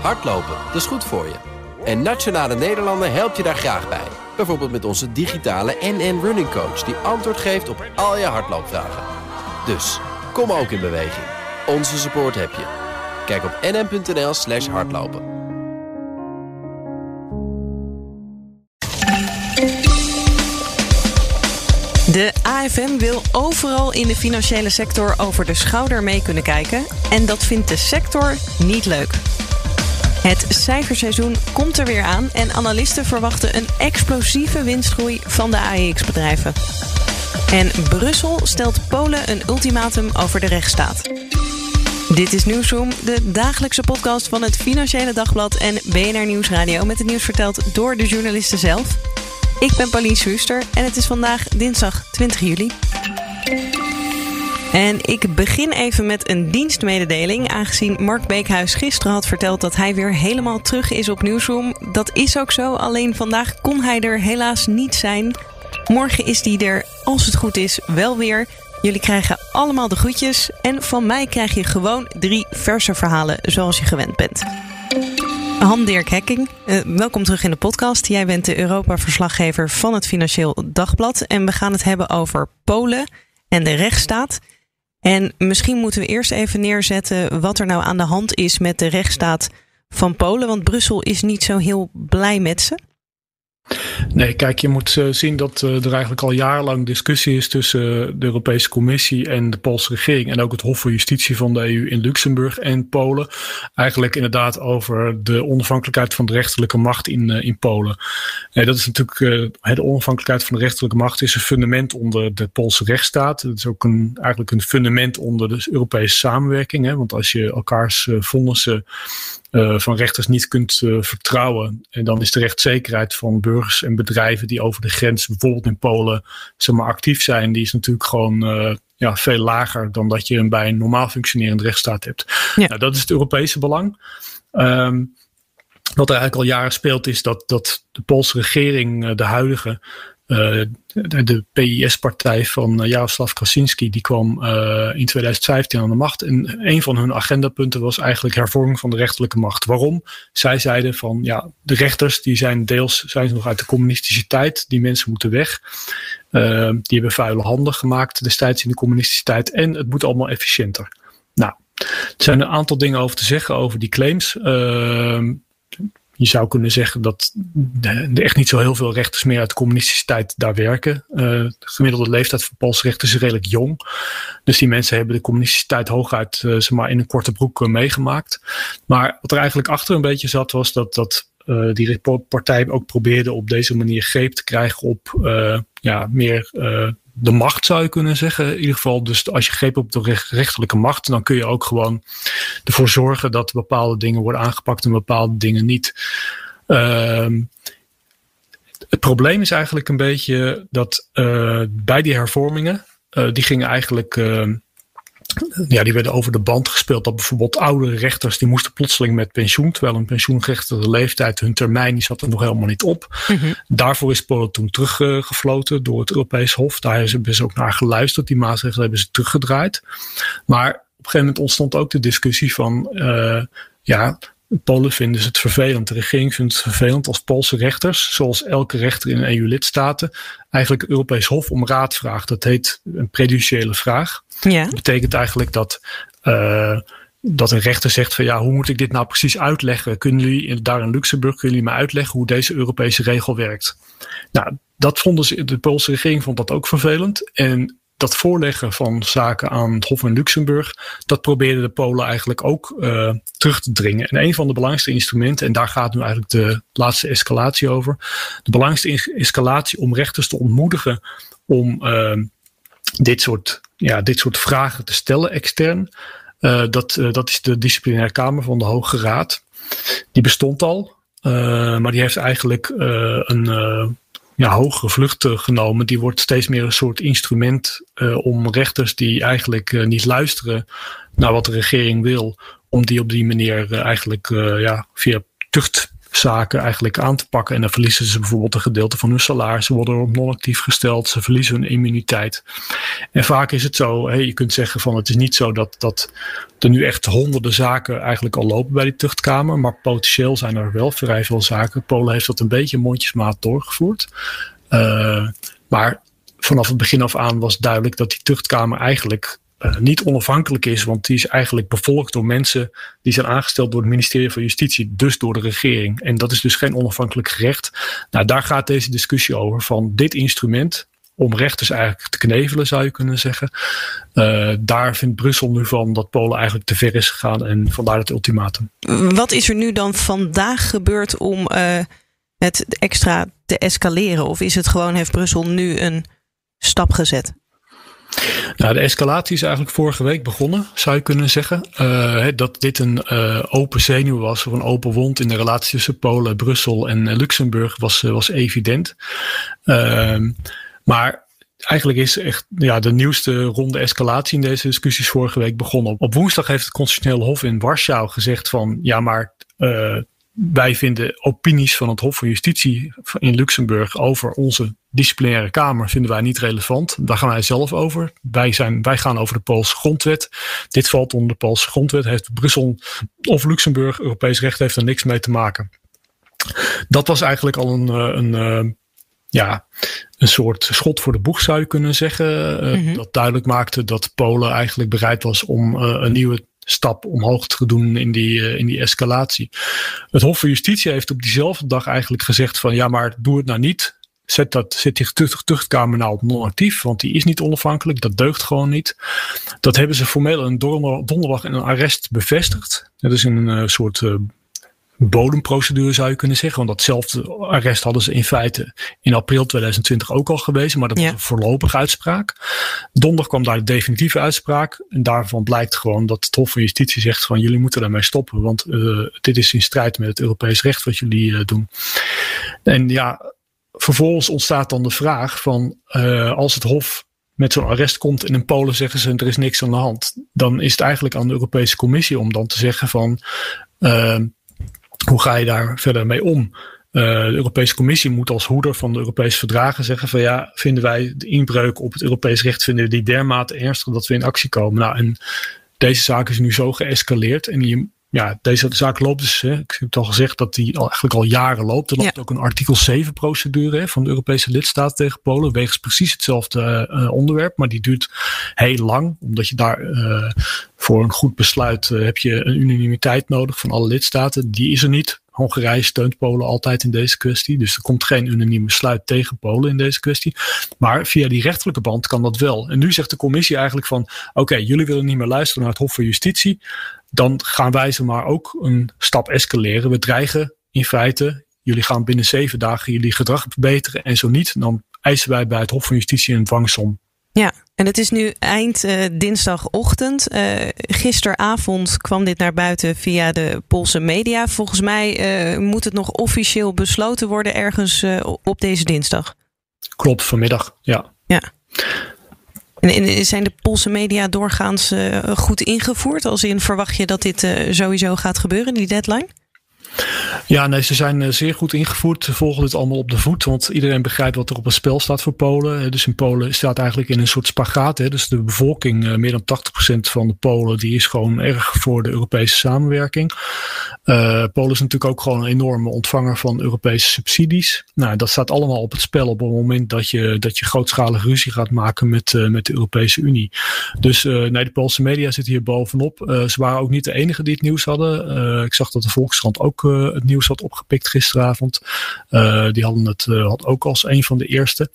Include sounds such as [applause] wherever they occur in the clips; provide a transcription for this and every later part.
Hardlopen, dat is goed voor je. En Nationale Nederlanden helpt je daar graag bij. Bijvoorbeeld met onze digitale NN Running Coach... die antwoord geeft op al je hardloopvragen. Dus, kom ook in beweging. Onze support heb je. Kijk op nn.nl slash hardlopen. De AFM wil overal in de financiële sector over de schouder mee kunnen kijken. En dat vindt de sector niet leuk. Het cijferseizoen komt er weer aan en analisten verwachten een explosieve winstgroei van de AEX-bedrijven. En Brussel stelt Polen een ultimatum over de rechtsstaat. Dit is Nieuwsroom, de dagelijkse podcast van het Financiële Dagblad en BNR Nieuwsradio met het nieuws verteld door de journalisten zelf. Ik ben Pauline Schuster en het is vandaag dinsdag 20 juli. En ik begin even met een dienstmededeling. Aangezien Mark Beekhuis gisteren had verteld dat hij weer helemaal terug is op Nieuwsroom. Dat is ook zo, alleen vandaag kon hij er helaas niet zijn. Morgen is hij er, als het goed is, wel weer. Jullie krijgen allemaal de groetjes. En van mij krijg je gewoon drie verse verhalen zoals je gewend bent. Han Dirk Hekking, uh, welkom terug in de podcast. Jij bent de Europa-verslaggever van het Financieel Dagblad. En we gaan het hebben over Polen en de rechtsstaat. En misschien moeten we eerst even neerzetten wat er nou aan de hand is met de rechtsstaat van Polen. Want Brussel is niet zo heel blij met ze. Nee, kijk, je moet uh, zien dat uh, er eigenlijk al jarenlang discussie is tussen uh, de Europese Commissie en de Poolse regering. En ook het Hof voor Justitie van de EU in Luxemburg en Polen. Eigenlijk inderdaad over de onafhankelijkheid van de rechterlijke macht in, in Polen. Dat is natuurlijk, de onafhankelijkheid van de rechterlijke macht is een fundament onder de Poolse rechtsstaat. Het is ook een, eigenlijk een fundament onder de Europese samenwerking. Hè, want als je elkaars vonnissen van rechters niet kunt uh, vertrouwen. En dan is de rechtszekerheid van burgers en bedrijven die over de grens, bijvoorbeeld in Polen, zeg maar, actief zijn, die is natuurlijk gewoon uh, ja, veel lager dan dat je bij een normaal functionerende rechtsstaat hebt. Ja. Nou, dat is het Europese belang. Um, wat er eigenlijk al jaren speelt, is dat, dat de Poolse regering, de huidige, de, de PIS-partij van uh, Jaroslav Krasinski, die kwam uh, in 2015 aan de macht. En een van hun agendapunten was eigenlijk hervorming van de rechterlijke macht. Waarom? Zij zeiden van ja, de rechters die zijn deels zijn nog uit de communistische tijd. Die mensen moeten weg. die hebben vuile handen gemaakt destijds in de communistische tijd. En het moet allemaal efficiënter. Nou, er zijn een aantal dingen over te zeggen over die claims. Ehm, je zou kunnen zeggen dat er echt niet zo heel veel rechters meer uit de communistische tijd daar werken. Uh, de gemiddelde leeftijd van Poolse rechters is redelijk jong. Dus die mensen hebben de communistische tijd hooguit uh, zeg maar in een korte broek uh, meegemaakt. Maar wat er eigenlijk achter een beetje zat was dat, dat die partij ook probeerde op deze manier greep te krijgen op ja, meer de macht zou je kunnen zeggen. In ieder geval, dus als je greep op de rechterlijke macht, dan kun je ook gewoon ervoor zorgen dat bepaalde dingen worden aangepakt en bepaalde dingen niet. Uh, het probleem is eigenlijk een beetje dat uh, bij die hervormingen, uh, die gingen eigenlijk uh, [laughs] ja, die werden over de band gespeeld. Dat bijvoorbeeld oudere rechters die moesten plotseling met pensioen. Terwijl een pensioengerechtigde leeftijd, hun termijn, die zat er nog helemaal niet op. Mm-hmm. Daarvoor is Polen toen teruggefloten door het Europees Hof. Daar hebben ze ook naar geluisterd. Die maatregelen hebben ze teruggedraaid. Maar op een gegeven moment ontstond ook de discussie van, uh, ja, Polen vinden ze het vervelend. De regering vindt het vervelend als Poolse rechters, zoals elke rechter in een EU-lidstaten, eigenlijk het Europees Hof om raad vraagt. Dat heet een prediciële vraag. Ja. Dat betekent eigenlijk dat, uh, dat een rechter zegt van ja, hoe moet ik dit nou precies uitleggen? Kunnen jullie daar in Luxemburg, kunnen jullie me uitleggen hoe deze Europese regel werkt? Nou, dat vonden ze, de Poolse regering vond dat ook vervelend. En dat voorleggen van zaken aan het Hof in Luxemburg, dat probeerden de Polen eigenlijk ook uh, terug te dringen. En een van de belangrijkste instrumenten, en daar gaat nu eigenlijk de laatste escalatie over, de belangrijkste escalatie om rechters te ontmoedigen om uh, dit, soort, ja, dit soort vragen te stellen extern, uh, dat, dat is de disciplinaire kamer van de Hoge Raad. Die bestond al, maar die heeft eigenlijk een ja, hogere vlucht genomen. Die wordt steeds meer een soort instrument uh, om rechters die eigenlijk uh, niet luisteren naar wat de regering wil, om die op die manier eigenlijk ja, via tucht zaken eigenlijk aan te pakken. En dan verliezen ze bijvoorbeeld een gedeelte van hun salaris. Ze worden op non-actief gesteld. Ze verliezen hun immuniteit. En vaak is het zo, je kunt zeggen van het is niet zo dat, dat er nu echt honderden zaken eigenlijk al lopen bij die tuchtkamer. Maar potentieel zijn er wel vrij veel zaken. Polen heeft dat een beetje mondjesmaat doorgevoerd. Uh, maar vanaf het begin af aan was duidelijk dat die tuchtkamer eigenlijk uh, niet onafhankelijk is, want die is eigenlijk bevolkt door mensen die zijn aangesteld door het ministerie van Justitie, dus door de regering. En dat is dus geen onafhankelijk gerecht. Nou, daar gaat deze discussie over van dit instrument. Om rechters eigenlijk te knevelen, zou je kunnen zeggen. Uh, daar vindt Brussel nu van dat Polen eigenlijk te ver is gegaan en vandaar het ultimatum. Wat is er nu dan vandaag gebeurd om uh, het extra te escaleren? Of is het gewoon, heeft Brussel nu een stap gezet? Nou, de escalatie is eigenlijk vorige week begonnen, zou je kunnen zeggen. Uh, dat dit een uh, open zenuw was, of een open wond in de relatie tussen Polen, Brussel en Luxemburg, was, was evident. Uh, maar eigenlijk is echt ja, de nieuwste ronde escalatie in deze discussies vorige week begonnen. Op woensdag heeft het Constitutioneel Hof in Warschau gezegd van ja, maar wij vinden opinies van het Hof van Justitie in Luxemburg over onze disciplinaire kamer vinden wij niet relevant. Daar gaan wij zelf over. Wij, zijn, wij gaan over de Poolse grondwet. Dit valt onder de Poolse grondwet. Heeft Brussel of Luxemburg, Europees recht heeft er niks mee te maken. Dat was eigenlijk al een, eh, een, een eh, ja, een soort schot voor de boeg zou je kunnen zeggen. Mm -hmm. Dat duidelijk maakte dat Polen eigenlijk bereid was om een nieuwe stap omhoog te doen in die, uh, in die escalatie. Het Hof van Justitie heeft op diezelfde dag eigenlijk gezegd van ja, maar doe het nou niet. Zet, dat, zet die tuchtkamer nou op non-actief, want die is niet onafhankelijk. Dat deugt gewoon niet. Dat hebben ze formeel een donderdag in een arrest bevestigd. Dat is een uh, soort uh, bodemprocedure zou je kunnen zeggen. Want datzelfde arrest hadden ze in feite in april 2020 ook al geweest. Maar dat ja. was een voorlopige uitspraak. Donderdag kwam daar de definitieve uitspraak. En daarvan blijkt gewoon dat het Hof van Justitie zegt van jullie moeten daarmee stoppen. Want uh, dit is in strijd met het Europees recht wat jullie uh, doen. En ja, vervolgens ontstaat dan de vraag van uh, als het Hof met zo'n arrest komt en in Polen zeggen ze er is niks aan de hand. Dan is het eigenlijk aan de Europese Commissie om dan te zeggen van hoe ga je daar verder mee om? Uh, de Europese Commissie moet als hoeder van de Europese verdragen zeggen van ja, vinden wij de inbreuk op het Europees recht, vinden we die dermate ernstig dat we in actie komen. Nou, en deze zaak is nu zo geëscaleerd en die, ja, deze zaak loopt dus, hè, ik heb het al gezegd dat die al, eigenlijk al jaren loopt. Er loopt ja. ook een artikel 7 procedure hè, van de Europese lidstaat tegen Polen, wegens precies hetzelfde uh, onderwerp, maar die duurt heel lang, omdat je daar uh, voor een goed besluit uh, heb je een unanimiteit nodig van alle lidstaten. Die is er niet. Hongarije steunt Polen altijd in deze kwestie. Dus er komt geen unaniem besluit tegen Polen in deze kwestie. Maar via die rechterlijke band kan dat wel. En nu zegt de commissie eigenlijk van oké, jullie willen niet meer luisteren naar het Hof van Justitie. Dan gaan wij ze maar ook een stap escaleren. We dreigen in feite, jullie gaan binnen zeven dagen jullie gedrag verbeteren. En zo niet, dan eisen wij bij het Hof van Justitie een dwangsom. Ja, en het is nu eind uh, dinsdagochtend. Uh, gisteravond kwam dit naar buiten via de Poolse media. Volgens mij uh, moet het nog officieel besloten worden ergens op deze dinsdag. Klopt, vanmiddag, ja. Ja. En, en zijn de Poolse media doorgaans goed ingevoerd? Als in verwacht je dat dit sowieso gaat gebeuren, die deadline? Ja, nee, ze zijn zeer goed ingevoerd. Ze volgen dit allemaal op de voet. Want iedereen begrijpt wat er op het spel staat voor Polen. Dus in Polen staat eigenlijk in een soort spagaat. Hè. Dus de bevolking, meer dan 80% van de Polen, die is gewoon erg voor de Europese samenwerking. Polen is natuurlijk ook gewoon een enorme ontvanger van Europese subsidies. Nou, dat staat allemaal op het spel op het moment dat je, dat je grootschalige ruzie gaat maken met, met de Europese Unie. Dus nee, de Poolse media zitten hier bovenop. ze waren ook niet de enige die het nieuws hadden. ik zag dat de Volkskrant ook uh, het nieuws had opgepikt gisteravond. Uh, die hadden het uh, had ook als een van de eerste.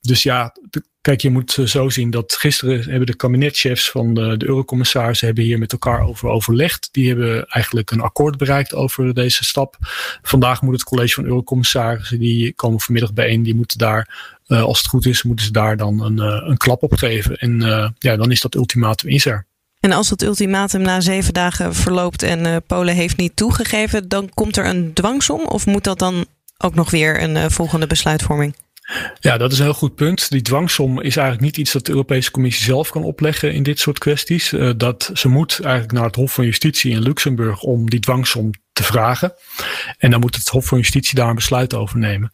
dus ja, kijk, je moet zo zien dat gisteren hebben de kabinetchefs van de, de eurocommissarissen hebben hier met elkaar over overlegd. Die hebben eigenlijk een akkoord bereikt over deze stap. Vandaag moet het college van eurocommissarissen, die komen vanmiddag bijeen, die moeten daar als het goed is, moeten ze daar dan een, een klap op geven. En ja, dan is dat ultimatum is er. En als dat ultimatum na zeven dagen verloopt en uh, Polen heeft niet toegegeven, dan komt er een dwangsom? Of moet dat dan ook nog weer een uh, volgende besluitvorming? Ja, dat is een heel goed punt. Die dwangsom is eigenlijk niet iets dat de Europese Commissie zelf kan opleggen in dit soort kwesties. Uh, dat ze moet eigenlijk naar het Hof van Justitie in Luxemburg om die dwangsom te vragen. En dan moet het Hof van Justitie daar een besluit over nemen.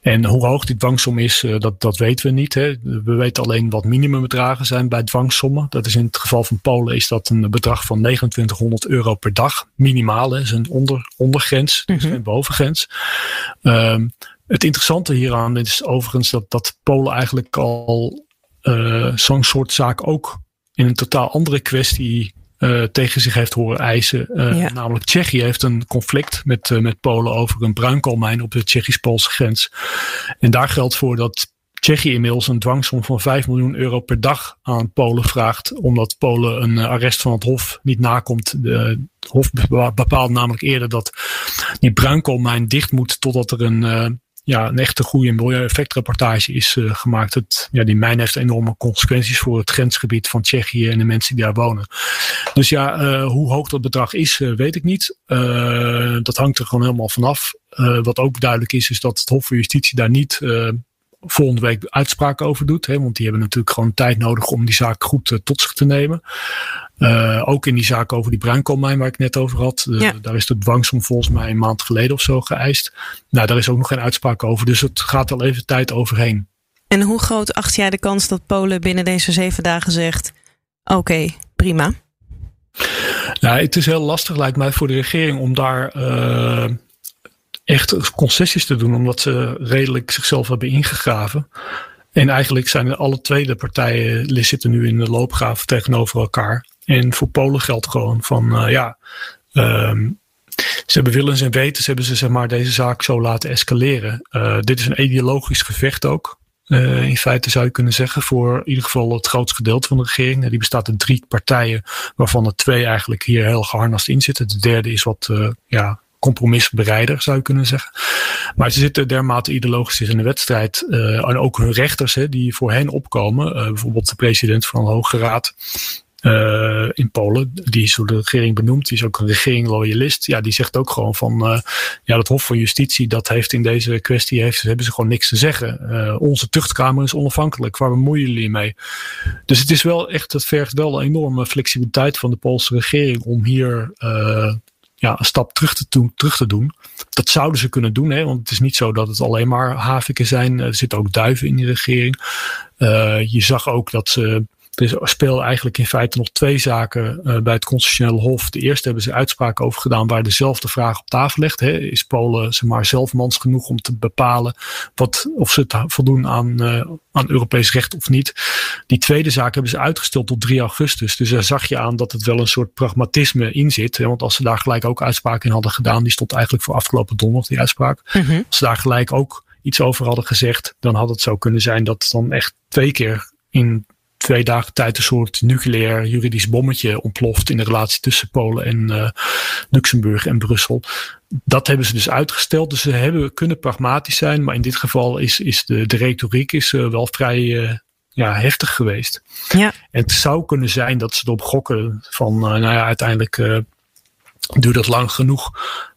En hoe hoog die dwangsom is, uh, dat, dat weten we niet. Hè. We weten alleen wat minimumbedragen zijn bij dwangsommen. Dat is in het geval van Polen is dat een bedrag van 2900 euro per dag. Minimaal, Dat is een onder, ondergrens, dus geen bovengrens. Um, het interessante hieraan is overigens dat, dat Polen eigenlijk al uh, zo'n soort zaak ook in een totaal andere kwestie uh, tegen zich heeft horen eisen. Uh, ja. Namelijk Tsjechië heeft een conflict met, met Polen over een bruinkoolmijn op de Tsjechisch-Poolse grens. En daar geldt voor dat Tsjechië inmiddels een dwangsom van 5 miljoen euro per dag aan Polen vraagt. Omdat Polen een arrest van het Hof niet nakomt. De, het Hof bepaalt namelijk eerder dat die bruinkoolmijn dicht moet totdat er een ja, een echte goede milieueffectrapportage is uh, gemaakt. Het, ja, die mijn heeft enorme consequenties voor het grensgebied van Tsjechië en de mensen die daar wonen. Dus ja, uh, hoe hoog dat bedrag is, uh, weet ik niet. dat hangt er gewoon helemaal vanaf. wat ook duidelijk is, is dat het Hof voor Justitie daar niet volgende week uitspraken over doet. Hè, want die hebben natuurlijk gewoon tijd nodig om die zaak goed uh, tot zich te nemen. Uh, ook in die zaak over die bruinkoolmijn waar ik net over had. Ja. Daar is de dwangsom volgens mij een maand geleden of zo geëist. Nou, daar is ook nog geen uitspraak over. Dus het gaat al even tijd overheen. En hoe groot acht jij de kans dat Polen binnen deze zeven dagen zegt: Oké, okay, prima? Nou, het is heel lastig, lijkt mij, voor de regering om daar uh, echt concessies te doen, omdat ze redelijk zichzelf hebben ingegraven. En eigenlijk zijn alle twee de partijen zitten nu in de loopgraaf tegenover elkaar. En voor Polen geldt gewoon van uh, ja, um, ze hebben willens en wetens hebben ze zeg maar deze zaak zo laten escaleren. Uh, dit is een ideologisch gevecht ook. Uh, in feite zou je kunnen zeggen voor in ieder geval het grootste gedeelte van de regering. Die bestaat uit drie partijen, waarvan er twee eigenlijk hier heel geharnast in zitten. De derde is wat ja, compromisbereider, zou je kunnen zeggen. Maar ze zitten dermate ideologisch in de wedstrijd. Uh, en ook hun rechters, hè, die voor hen opkomen. Uh, bijvoorbeeld de president van de Hoge Raad. Uh, in Polen, die is door de regering benoemd, die is ook een regering-loyalist. Ja, die zegt ook gewoon van, ja, dat Hof van Justitie, dat heeft in deze kwestie, heeft, hebben ze gewoon niks te zeggen. Onze tuchtkamer is onafhankelijk, waar bemoeien jullie mee? Dus het is wel echt, het vergt wel een enorme flexibiliteit van de Poolse regering om hier ja, een stap terug te, doen, terug te doen. Dat zouden ze kunnen doen, hè, want het is niet zo dat het alleen maar haviken zijn. Er zitten ook duiven in die regering. Uh, je zag ook dat ze er spelen eigenlijk in feite nog twee zaken uh, bij het Constitutionele Hof. De eerste hebben ze uitspraken over gedaan waar dezelfde vraag op tafel ligt. Hè. Is Polen zeg maar, zelf mans genoeg om te bepalen wat, of ze het voldoen aan, uh, aan Europees recht of niet? Die tweede zaak hebben ze uitgesteld tot 3 augustus. Dus daar zag je aan dat het wel een soort pragmatisme in zit. Hè. Want als ze daar gelijk ook uitspraken in hadden gedaan, die stond eigenlijk voor afgelopen donderdag, die uitspraak. Mm -hmm. Als ze daar gelijk ook iets over hadden gezegd, dan had het zo kunnen zijn dat het dan echt twee keer in twee dagen tijd een soort nucleair juridisch bommetje ontploft in de relatie tussen Polen en uh, Luxemburg en Brussel. Dat hebben ze dus uitgesteld. Dus ze hebben kunnen pragmatisch zijn, maar in dit geval is, is de, de retoriek is, uh, wel vrij uh, ja, heftig geweest. Ja. En het zou kunnen zijn dat ze erop gokken van, nou ja, uiteindelijk duurt dat lang genoeg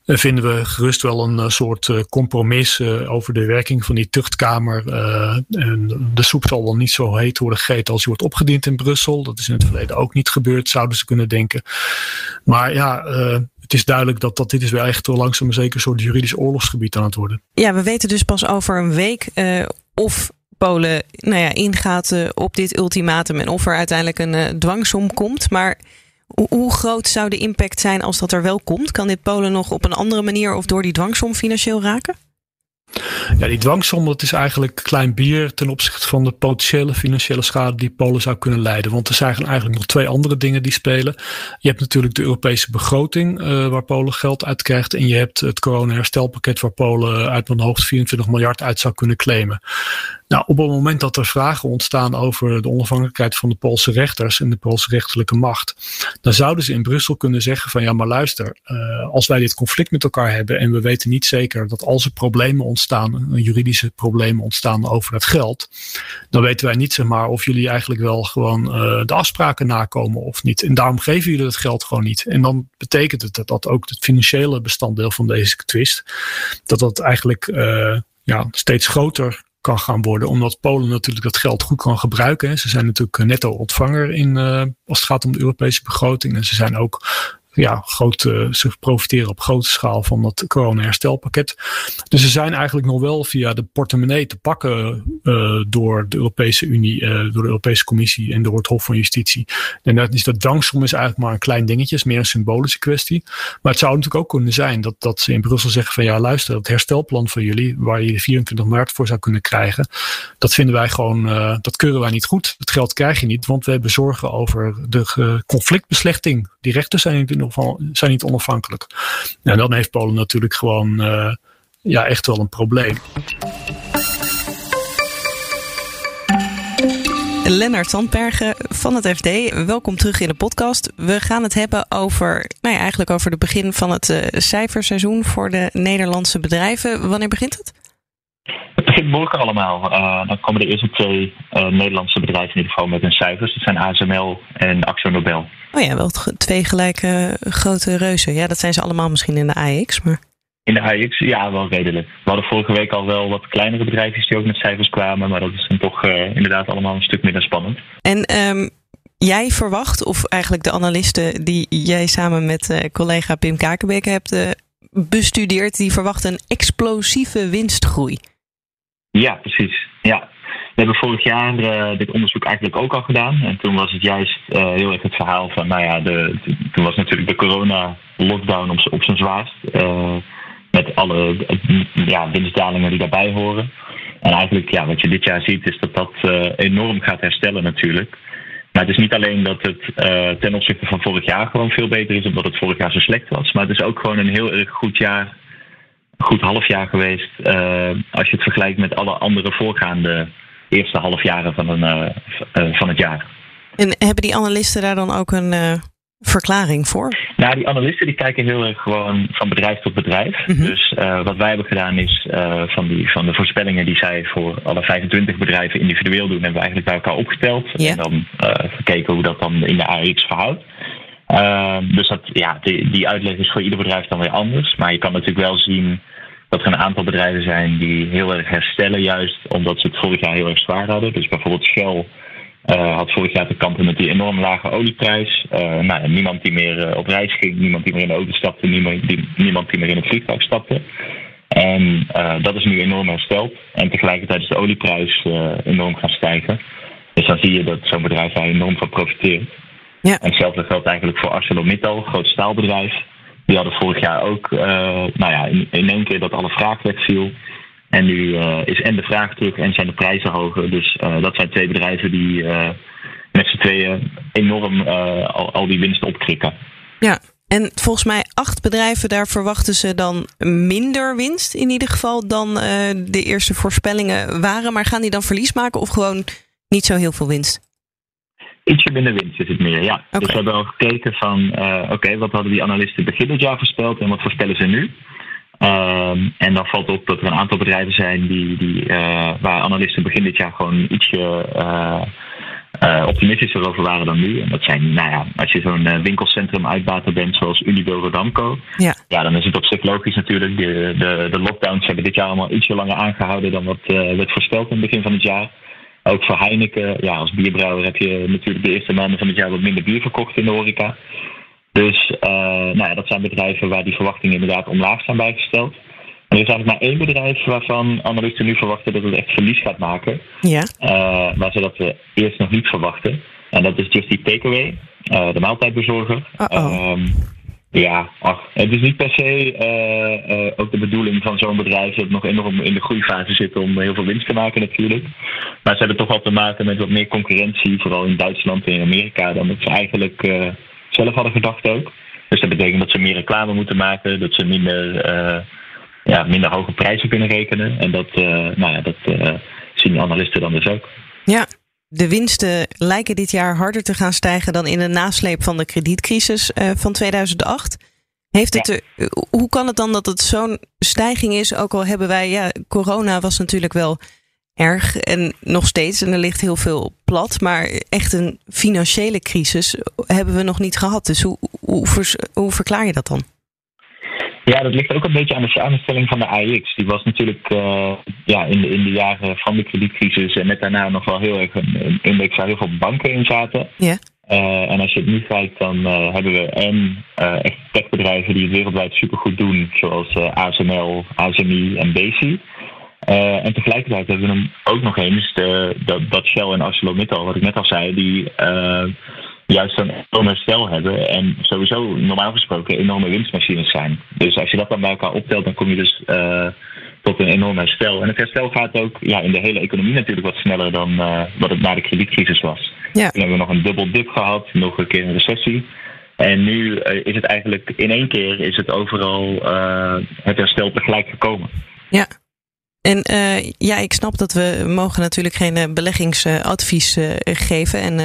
vinden we gerust wel een soort compromis over de werking van die tuchtkamer. En de soep zal wel niet zo heet worden gegeten als die wordt opgediend in Brussel. Dat is in het verleden ook niet gebeurd, zouden ze kunnen denken. Maar ja, het is duidelijk dat, dat dit is wel echt langzaam maar zeker een soort juridisch oorlogsgebied aan het worden. Ja, we weten dus pas over een week of Polen nou ja, ingaat op dit ultimatum en of er uiteindelijk een dwangsom komt. Maar hoe groot zou de impact zijn als dat er wel komt? Kan dit Polen nog op een andere manier of door die dwangsom financieel raken? Ja, die dwangsom dat is eigenlijk klein bier ten opzichte van de potentiële financiële schade die Polen zou kunnen leiden. Want er zijn eigenlijk nog twee andere dingen die spelen. Je hebt natuurlijk de Europese begroting uh, waar Polen geld uit krijgt. En je hebt het corona-herstelpakket waar Polen uit mijn hoofd 24 miljard uit zou kunnen claimen. Nou, op het moment dat er vragen ontstaan over de onafhankelijkheid van de Poolse rechters en de Poolse rechterlijke macht, dan zouden ze in Brussel kunnen zeggen van ja, maar luister, uh, als wij dit conflict met elkaar hebben en we weten niet zeker dat als er problemen ontstaan, juridische problemen ontstaan over dat geld, dan weten wij niet zeg maar of jullie eigenlijk wel gewoon uh, de afspraken nakomen of niet. En daarom geven jullie dat geld gewoon niet. En dan betekent het dat, dat ook het financiële bestanddeel van deze twist, dat dat eigenlijk ja, steeds groter kan gaan worden. Omdat Polen natuurlijk dat geld goed kan gebruiken. Ze zijn natuurlijk netto ontvanger in, als het gaat om de Europese begroting. En ze zijn ook ja, groot, uh, ze profiteren op grote schaal van dat corona-herstelpakket. Dus ze zijn eigenlijk nog wel via de portemonnee te pakken uh, door de Europese Unie, uh, door de Europese Commissie en door het Hof van Justitie. En dat is dat dwangsom is eigenlijk maar een klein dingetje, is meer een symbolische kwestie. Maar het zou natuurlijk ook kunnen zijn dat, dat ze in Brussel zeggen van ja, luister, het herstelplan van jullie, waar je de 24 maart voor zou kunnen krijgen, dat vinden wij gewoon, dat keuren wij niet goed. Het geld krijg je niet, want we hebben zorgen over de conflictbeslechting. Die rechten zijn zijn niet onafhankelijk. En dan heeft Polen natuurlijk gewoon uh, ja, echt wel een probleem. Lennart Sandbergen van het FD, welkom terug in de podcast. We gaan het hebben over, nou ja, eigenlijk over het begin van het uh, cijferseizoen voor de Nederlandse bedrijven. Wanneer begint het? Het begint morgen allemaal. Uh, dan komen de eerste twee uh, Nederlandse bedrijven in ieder geval met hun cijfers. Dat zijn ASML en Axo Nobel. Oh ja, wel twee gelijke grote reuzen. Ja, dat zijn ze allemaal misschien in de AX, maar... In de AX, ja, wel redelijk. We hadden vorige week al wel wat kleinere bedrijfjes die ook met cijfers kwamen, maar dat is dan toch uh, inderdaad allemaal een stuk minder spannend. En um, jij verwacht, of eigenlijk de analisten die jij samen met uh, collega Pim Kakenbeek hebt uh, bestudeerd, die verwachten een explosieve winstgroei. Ja, precies. Ja, we hebben vorig jaar uh, dit onderzoek eigenlijk ook al gedaan. En toen was het juist uh, heel erg het verhaal van, nou ja, de, toen was natuurlijk de corona-lockdown op, op zijn zwaarst. Uh, met alle ja, winstdalingen die daarbij horen. En eigenlijk, ja, wat je dit jaar ziet, is dat dat enorm gaat herstellen natuurlijk. Maar het is niet alleen dat het ten opzichte van vorig jaar gewoon veel beter is, omdat het vorig jaar zo slecht was. Maar het is ook gewoon een heel erg goed jaar, goed half jaar geweest. als je het vergelijkt met alle andere voorgaande eerste halfjaren van, een, uh, uh, van het jaar. En hebben die analisten daar dan ook een uh, verklaring voor? Nou, die analisten die kijken heel erg gewoon van bedrijf tot bedrijf. Mm -hmm. Dus wat wij hebben gedaan is van, die, van de voorspellingen die zij voor alle 25 bedrijven individueel doen, hebben we eigenlijk bij elkaar opgeteld. Yeah. En dan gekeken hoe dat dan in de AX verhoudt. Dus dat, ja, die, die uitleg is voor ieder bedrijf dan weer anders. Maar je kan natuurlijk wel zien dat er een aantal bedrijven zijn die heel erg herstellen, juist omdat ze het vorig jaar heel erg zwaar hadden. Dus bijvoorbeeld Shell uh, had vorig jaar te kampen met die enorm lage olieprijs. Uh, nou, niemand die meer uh, op reis ging, niemand die meer in de auto stapte, niemand die, niemand die meer in het vliegtuig stapte. En dat is nu enorm hersteld. En tegelijkertijd is de olieprijs enorm gaan stijgen. Dus dan zie je dat zo'n bedrijf daar enorm van profiteert. Ja. En hetzelfde geldt eigenlijk voor ArcelorMittal, groot staalbedrijf. Die hadden vorig jaar ook, uh, nou ja, in, in één keer dat alle vraag wegviel. En nu uh, is en de vraag terug en zijn de prijzen hoger. Dus uh, dat zijn twee bedrijven die met z'n tweeën enorm al, al, die winst opkrikken. Ja, en volgens mij acht bedrijven, daar verwachten ze dan minder winst in ieder geval dan de eerste voorspellingen waren. Maar gaan die dan verlies maken of gewoon niet zo heel veel winst? Ietsje minder winst is het meer, ja. Okay. Dus we hebben al gekeken van, uh, oké, okay, wat hadden die analisten begin dit jaar voorspeld en wat voorspellen ze nu? Um, en dan valt op dat er een aantal bedrijven zijn die, die, uh, waar analisten begin dit jaar gewoon ietsje uh, optimistischer over waren dan nu. En dat zijn, nou ja, als je zo'n winkelcentrum uitbater bent zoals Unibail Rodamco, ja. ja, dan is het op zich logisch natuurlijk. De, de, de lockdowns hebben dit jaar allemaal ietsje langer aangehouden dan wat werd voorspeld in het begin van het jaar. Ook voor Heineken, ja, als bierbrouwer heb je natuurlijk de eerste maanden van het jaar wat minder bier verkocht in de horeca. Dus uh, nou ja, dat zijn bedrijven waar die verwachtingen inderdaad omlaag zijn bijgesteld. er is eigenlijk maar één bedrijf waarvan analisten nu verwachten dat het echt verlies gaat maken. Ja. Uh, maar ze dat eerst nog niet verwachten. En dat is Just Eat Takeaway, uh, de maaltijdbezorger. Uh -oh. um, ja, ach, het is niet per se uh, uh, ook de bedoeling van zo'n bedrijf dat nog enorm in de groeifase zit om heel veel winst te maken natuurlijk. Maar ze hebben toch wel te maken met wat meer concurrentie, vooral in Duitsland en in Amerika, dan dat ze eigenlijk uh, zelf hadden gedacht ook. Dus dat betekent dat ze meer reclame moeten maken, dat ze minder, ja, minder hoge prijzen kunnen rekenen. En dat, nou ja, dat zien analisten dan dus ook. Ja, de winsten lijken dit jaar harder te gaan stijgen dan in de nasleep van de kredietcrisis uh, van 2008. Heeft het ja. hoe kan het dan dat het zo'n stijging is? Ook al hebben wij, ja, corona was natuurlijk wel erg en nog steeds, en er ligt heel veel plat, maar echt een financiële crisis hebben we nog niet gehad. Dus hoe, hoe, hoe verklaar je dat dan? Ja, dat ligt ook een beetje aan de samenstelling van de AIX. Die was natuurlijk ja, in, de, in de jaren van de kredietcrisis en net daarna nog wel heel erg een, index waar heel veel banken in zaten. Ja. en als je het nu kijkt, dan hebben we en echt techbedrijven die het wereldwijd supergoed doen, zoals ASML, ASMI en BC. En tegelijkertijd hebben we hem ook nog eens de, dat, dat Shell en ArcelorMittal, wat ik net al zei, die juist een enorm herstel hebben en sowieso normaal gesproken enorme winstmachines zijn. Dus als je dat dan bij elkaar optelt, dan kom je dus uh, tot een enorm herstel. En het herstel gaat ook ja, in de hele economie natuurlijk wat sneller dan wat het na de kredietcrisis was. Ja. Toen hebben we nog een dubbel dip gehad, nog een keer een recessie. En nu is het eigenlijk in één keer is het overal het herstel tegelijk gekomen. Ja. En uh, ja, ik snap dat we mogen natuurlijk geen uh, beleggingsadvies uh, geven. En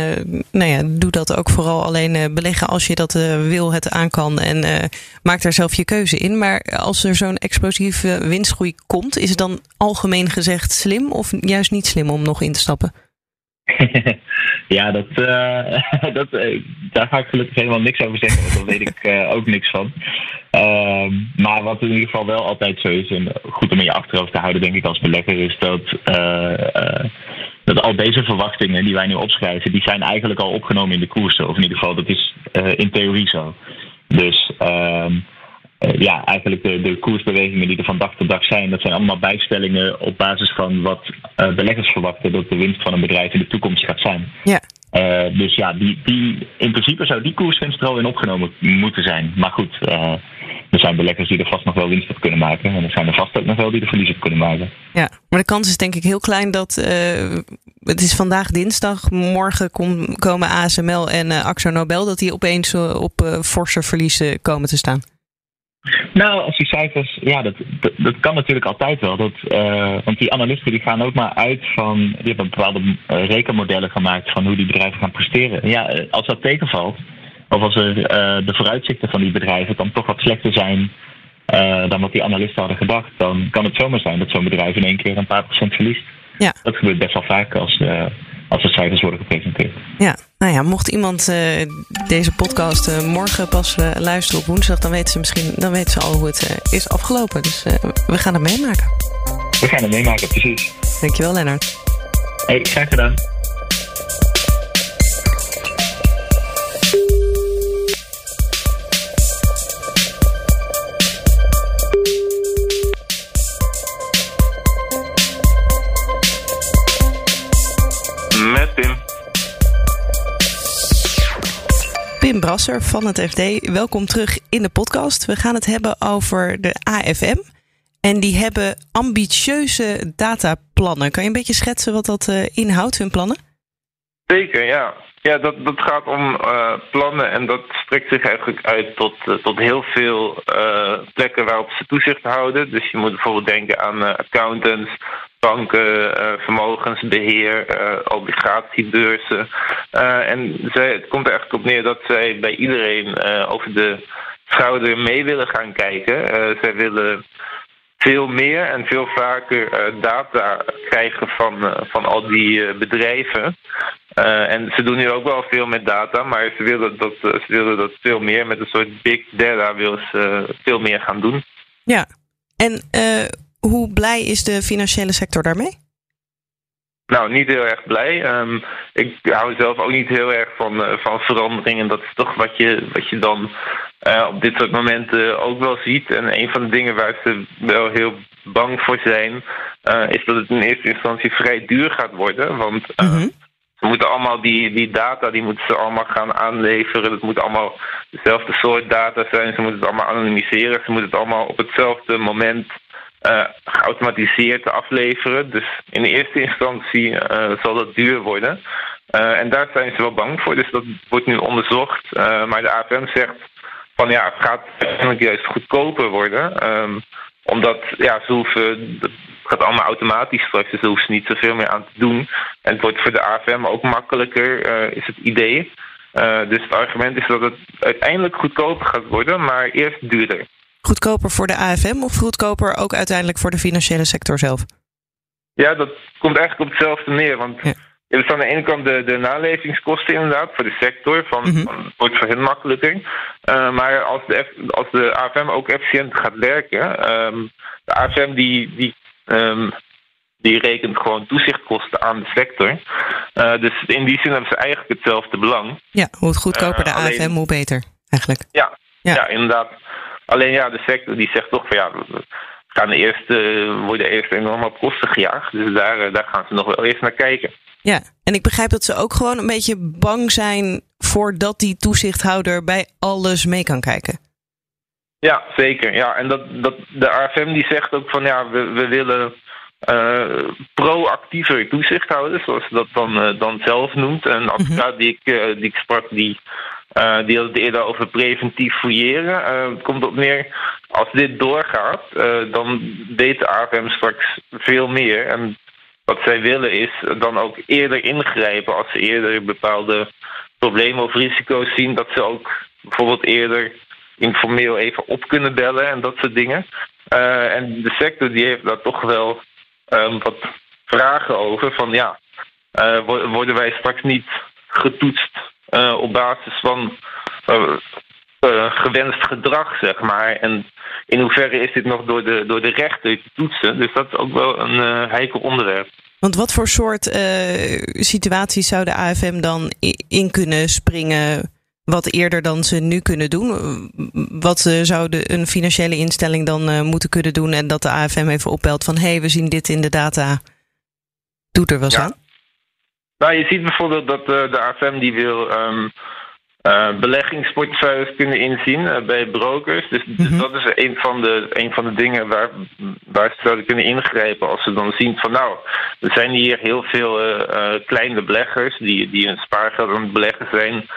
nou ja, doe dat ook vooral alleen beleggen als je dat wil, het aan kan. En maak daar zelf je keuze in. Maar als er zo'n explosieve winstgroei komt, is het dan algemeen gezegd slim of juist niet slim om nog in te stappen? [laughs] ja, dat, [laughs] dat, daar ga ik gelukkig helemaal niks over zeggen. Want daar weet ik ook niks van. Ehm, maar wat in ieder geval wel altijd zo is, en goed om in je achterhoofd te houden, denk ik, als belegger, is dat, dat al deze verwachtingen die wij nu opschrijven, die zijn eigenlijk al opgenomen in de koersen. Of in ieder geval, dat is in theorie zo. Dus ehm, ja, eigenlijk de, de koersbewegingen die er van dag tot dag zijn, dat zijn allemaal bijstellingen op basis van wat beleggers verwachten dat de winst van een bedrijf in de toekomst gaat zijn. Ja. dus ja, die, die, in principe zou die koerswinst er al in opgenomen moeten zijn. Maar goed, er zijn beleggers die er vast nog wel winst op kunnen maken. En er zijn er vast ook nog wel die er verlies op kunnen maken. Ja, maar de kans is denk ik heel klein dat. Uh, het is vandaag dinsdag. Morgen kom, komen ASML en Axo Nobel. dat die opeens op forse verliezen komen te staan. Nou, als die cijfers, ja, dat, dat, dat kan natuurlijk altijd wel. Dat, want die analisten die gaan ook maar uit van, die hebben bepaalde rekenmodellen gemaakt van hoe die bedrijven gaan presteren. Ja, als dat tegenvalt, of als er uh, de vooruitzichten van die bedrijven dan toch wat slechter zijn dan wat die analisten hadden gedacht, dan kan het zomaar zijn dat zo'n bedrijf in één keer een paar procent verliest. Ja. Dat gebeurt best wel vaak als, als de cijfers worden gepresenteerd. Ja, nou ja, mocht iemand deze podcast morgen pas luisteren op woensdag, dan weten ze misschien dan weten ze al hoe het is afgelopen. Dus we gaan het meemaken. We gaan het meemaken, precies. Dankjewel, Lennart. Hey, graag gedaan. Pim Brasser van het FD, welkom terug in de podcast. We gaan het hebben over de AFM. En die hebben ambitieuze dataplannen. Kan je een beetje schetsen wat dat uh, inhoudt, hun plannen? Zeker, ja. Ja, dat, dat gaat om uh, plannen en dat strekt zich eigenlijk uit tot, uh, tot heel veel plekken waarop ze toezicht houden. Dus je moet bijvoorbeeld denken aan accountants, banken, uh, vermogensbeheer, uh, obligatiebeurzen. Uh, en zij, het komt er echt op neer dat zij bij iedereen over de schouder mee willen gaan kijken. zij willen veel meer en veel vaker data krijgen van, van al die bedrijven. en ze doen nu ook wel veel met data, maar ze willen dat, ze willen dat veel meer. Met een soort big data willen ze veel meer gaan doen. Ja, en hoe blij is de financiële sector daarmee? Nou, niet heel erg blij. Um, ik hou zelf ook niet heel erg van, uh, van veranderingen. Dat is toch wat je, wat je dan uh, op dit soort momenten ook wel ziet. En een van de dingen waar ze wel heel bang voor zijn, uh, is dat het in eerste instantie vrij duur gaat worden. Want mm -hmm. Ze moeten allemaal die, die data, die moeten ze allemaal gaan aanleveren. Het moet allemaal dezelfde soort data zijn. Ze moeten het allemaal anonymiseren. Ze moeten het allemaal op hetzelfde moment uh, geautomatiseerd afleveren. Dus in eerste instantie uh, zal dat duur worden. Uh, en daar zijn ze wel bang voor. Dus dat wordt nu onderzocht. maar de AFM zegt van ja, het gaat juist goedkoper worden. Um, omdat ja, ze hoeven, gaat allemaal automatisch straks, dus ze hoeven niet zoveel meer aan te doen. En het wordt voor de AFM ook makkelijker, is het idee. dus het argument is dat het uiteindelijk goedkoper gaat worden, maar eerst duurder. Goedkoper voor de AFM of goedkoper ook uiteindelijk voor de financiële sector zelf? Ja, dat komt eigenlijk op hetzelfde neer. Want ja. Dus aan de ene kant de, de nalevingskosten inderdaad voor de sector. Van, mm van wordt voor hen makkelijker. Uh, maar als de, als de AFM ook efficiënt gaat werken. Um, de AFM die, die, um, die rekent gewoon toezichtkosten aan de sector. Uh, dus in die zin hebben ze eigenlijk hetzelfde belang. Ja, hoe het goedkoper de AFM, alleen, hoe beter eigenlijk. Ja, ja. ja, inderdaad. Alleen ja, de sector die zegt toch van ja, we gaan eerst, uh, worden eerst enorm op kosten gejaagd. Dus daar, daar gaan ze nog wel eerst naar kijken. Ja, en ik begrijp dat ze ook gewoon een beetje bang zijn voordat die toezichthouder bij alles mee kan kijken. Ja, zeker. Ja, en dat, dat, de AFM die zegt ook van ja, we, we willen uh, proactiever toezicht houden, zoals ze dat dan, uh, dan zelf noemt. Een advocaat mm die, ik, uh, die ik sprak, die, die had het eerder over preventief fouilleren. het komt op neer, als dit doorgaat, dan weet de AFM straks veel meer. En wat zij willen is dan ook eerder ingrijpen als ze eerder bepaalde problemen of risico's zien, dat ze ook bijvoorbeeld eerder informeel even op kunnen bellen en dat soort dingen. Uh, en de sector die heeft daar toch wel um, wat vragen over. Van ja, uh, worden wij straks niet getoetst uh, op basis van gewenst gedrag, zeg maar. En in hoeverre is dit nog door de, door de rechter te toetsen? Dus dat is ook wel een heikel onderwerp. Want wat voor soort situaties zou de AFM dan in kunnen springen? Wat eerder dan ze nu kunnen doen? Wat uh, zou de, een financiële instelling dan uh, moeten kunnen doen en dat de AFM even opbelt van hé, hey, we zien dit in de data. Doet er wel ja. aan? Nou, je ziet bijvoorbeeld dat de AFM die wil um, uh, beleggingsportefeuilles kunnen inzien uh, bij brokers. Dus, dus mhm. dat is een van de, een van de dingen waar, waar ze zouden kunnen ingrijpen. Als ze dan zien van nou, er zijn hier heel veel uh, kleine beleggers die, die hun spaargeld aan het beleggen zijn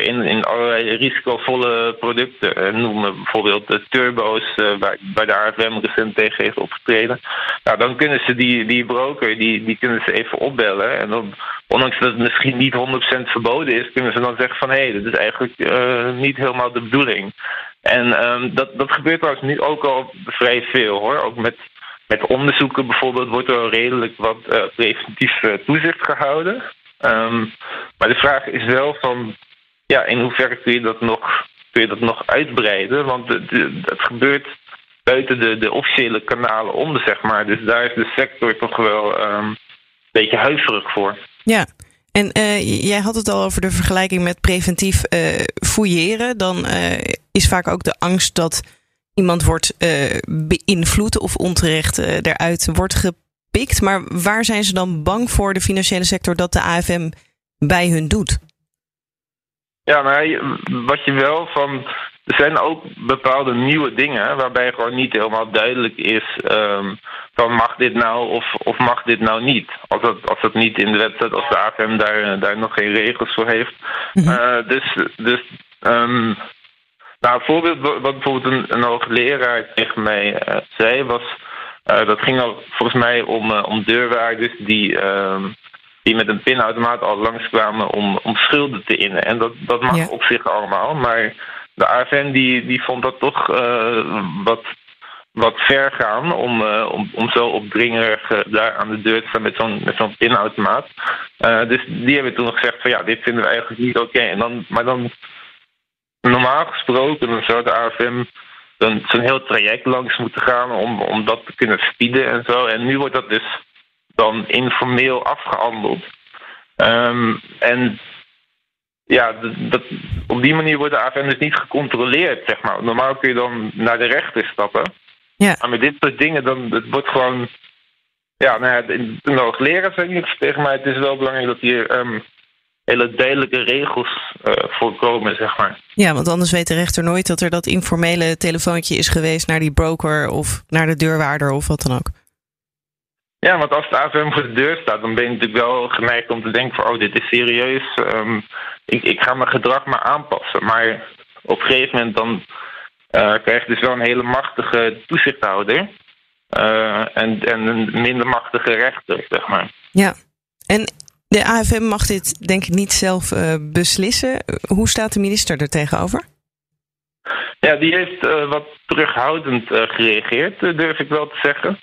in, in allerlei risicovolle producten. noem bijvoorbeeld de turbo's waar, waar de AFM recent tegen heeft opgetreden. Nou, dan kunnen ze die, die broker, die, die kunnen ze even opbellen. En dan, ondanks dat het misschien niet 100% verboden is, kunnen ze dan zeggen van hé, hey, dat is eigenlijk uh, niet helemaal de bedoeling. En um, dat, dat gebeurt trouwens nu ook al vrij veel hoor. Ook met, met onderzoeken bijvoorbeeld wordt er redelijk wat uh, preventief uh, toezicht gehouden. Um, maar de vraag is wel van ja, in hoeverre kun je dat nog, kun je dat nog uitbreiden? Want het, gebeurt buiten de, de officiële kanalen om, zeg maar. Dus daar is de sector toch wel um, een beetje huiverig voor. Ja, en uh, jij had het al over de vergelijking met preventief uh, fouilleren. Dan uh, is vaak ook de angst dat iemand wordt beïnvloed of onterecht eruit wordt gepikt. Maar waar zijn ze dan bang voor, de financiële sector, dat de AFM bij hun doet? Ja, maar wat je wel van er zijn ook bepaalde nieuwe dingen waarbij gewoon niet helemaal duidelijk is um, van mag dit nou of, of mag dit nou niet. Als dat, als dat niet in de wet staat, als de AFM daar, daar nog geen regels voor heeft. Mm uh, dus dus um, nou, een voorbeeld wat bijvoorbeeld een, een hoogleraar tegen mij uh, zei was... Uh, dat ging al volgens mij om, om deurwaarders die... Um, die met een pinautomaat al langskwamen om, om schulden te innen. En dat, dat mag ja. op zich allemaal, maar de AFN die, die vond dat toch uh, wat, wat ver gaan om, uh, om, om zo opdringerig uh, daar aan de deur te staan met zo'n met zo'n pinautomaat. dus die hebben toen gezegd van ja, dit vinden we eigenlijk niet oké. En dan, maar dan normaal gesproken dan zou de AFM dan zo'n heel traject langs moeten gaan om, om dat te kunnen verbieden en zo. En nu wordt dat dus dan informeel afgehandeld. Um, en ja, dat, op die manier wordt de AFM dus niet gecontroleerd, zeg maar. Normaal kun je dan naar de rechter stappen. Ja. Maar met dit soort dingen, dan het wordt gewoon... Ja, nou ja, de, de hoogleraar zei niks tegen mij. Het is wel belangrijk dat hier um, hele duidelijke regels uh, voorkomen, zeg maar. Ja, want anders weet de rechter nooit dat er dat informele telefoontje is geweest naar die broker of naar de deurwaarder of wat dan ook. Ja, want als de AFM voor de deur staat, dan ben je natuurlijk wel geneigd om te denken van oh, dit is serieus. Um, ik, ik ga mijn gedrag maar aanpassen. Maar op een gegeven moment dan uh, krijg je dus wel een hele machtige toezichthouder. Uh, en, en een minder machtige rechter, zeg maar. Ja, en de AFM mag dit denk ik niet zelf uh, beslissen. Hoe staat de minister er tegenover? Ja, die heeft uh, wat terughoudend uh, gereageerd, uh, durf ik wel te zeggen.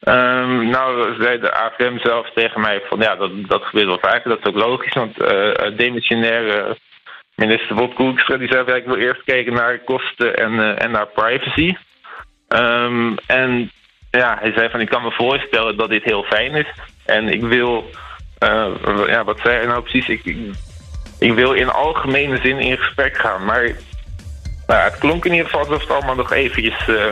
Um, nou, zei de AFM zelf tegen mij van ja, dat, dat gebeurt wel vaker, dat is ook logisch. Want demissionaire minister Bob Koekstra die zei ik wil eerst kijken naar kosten en, en naar privacy. Um, en ja, hij zei van ik kan me voorstellen dat dit heel fijn is. En ik wil, ja, wat zei hij nou precies? Ik, ik, ik wil in algemene zin in gesprek gaan, maar nou, het klonk in ieder geval alsof het allemaal nog eventjes uh,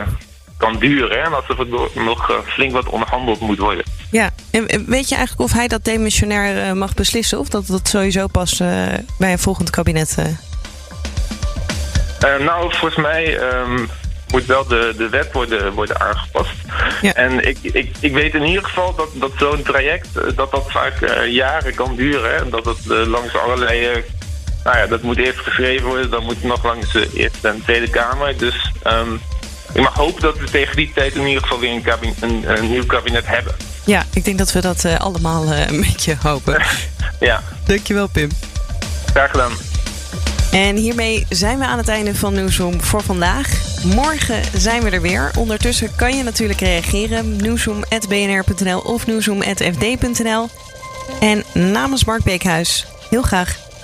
kan duren. Hè? En alsof er nog uh, flink wat onderhandeld moet worden. Ja, en weet je eigenlijk of hij dat demissionair uh, mag beslissen? Of dat dat sowieso pas bij een volgend kabinet... nou, volgens mij um, moet wel de, de wet worden, worden aangepast. Ja. En ik, ik, ik weet in ieder geval dat, dat zo'n traject dat dat vaak jaren kan duren. Hè? En dat het langs allerlei nou ja, dat moet eerst geschreven worden. Dan moet nog langs de Eerste en Tweede Kamer. Dus um, ik mag hopen dat we tegen die tijd in ieder geval weer een, kabinet, een, een nieuw kabinet hebben. Ja, ik denk dat we dat uh, allemaal uh, een beetje hopen. [laughs] ja. Dankjewel, Pim. Graag gedaan. En hiermee zijn we aan het einde van Nieuwsroom voor vandaag. Morgen zijn we er weer. Ondertussen kan je natuurlijk reageren. Nieuwsroom.bnr.nl of nieuwsroom.fd.nl. En namens Mark Beekhuis, heel graag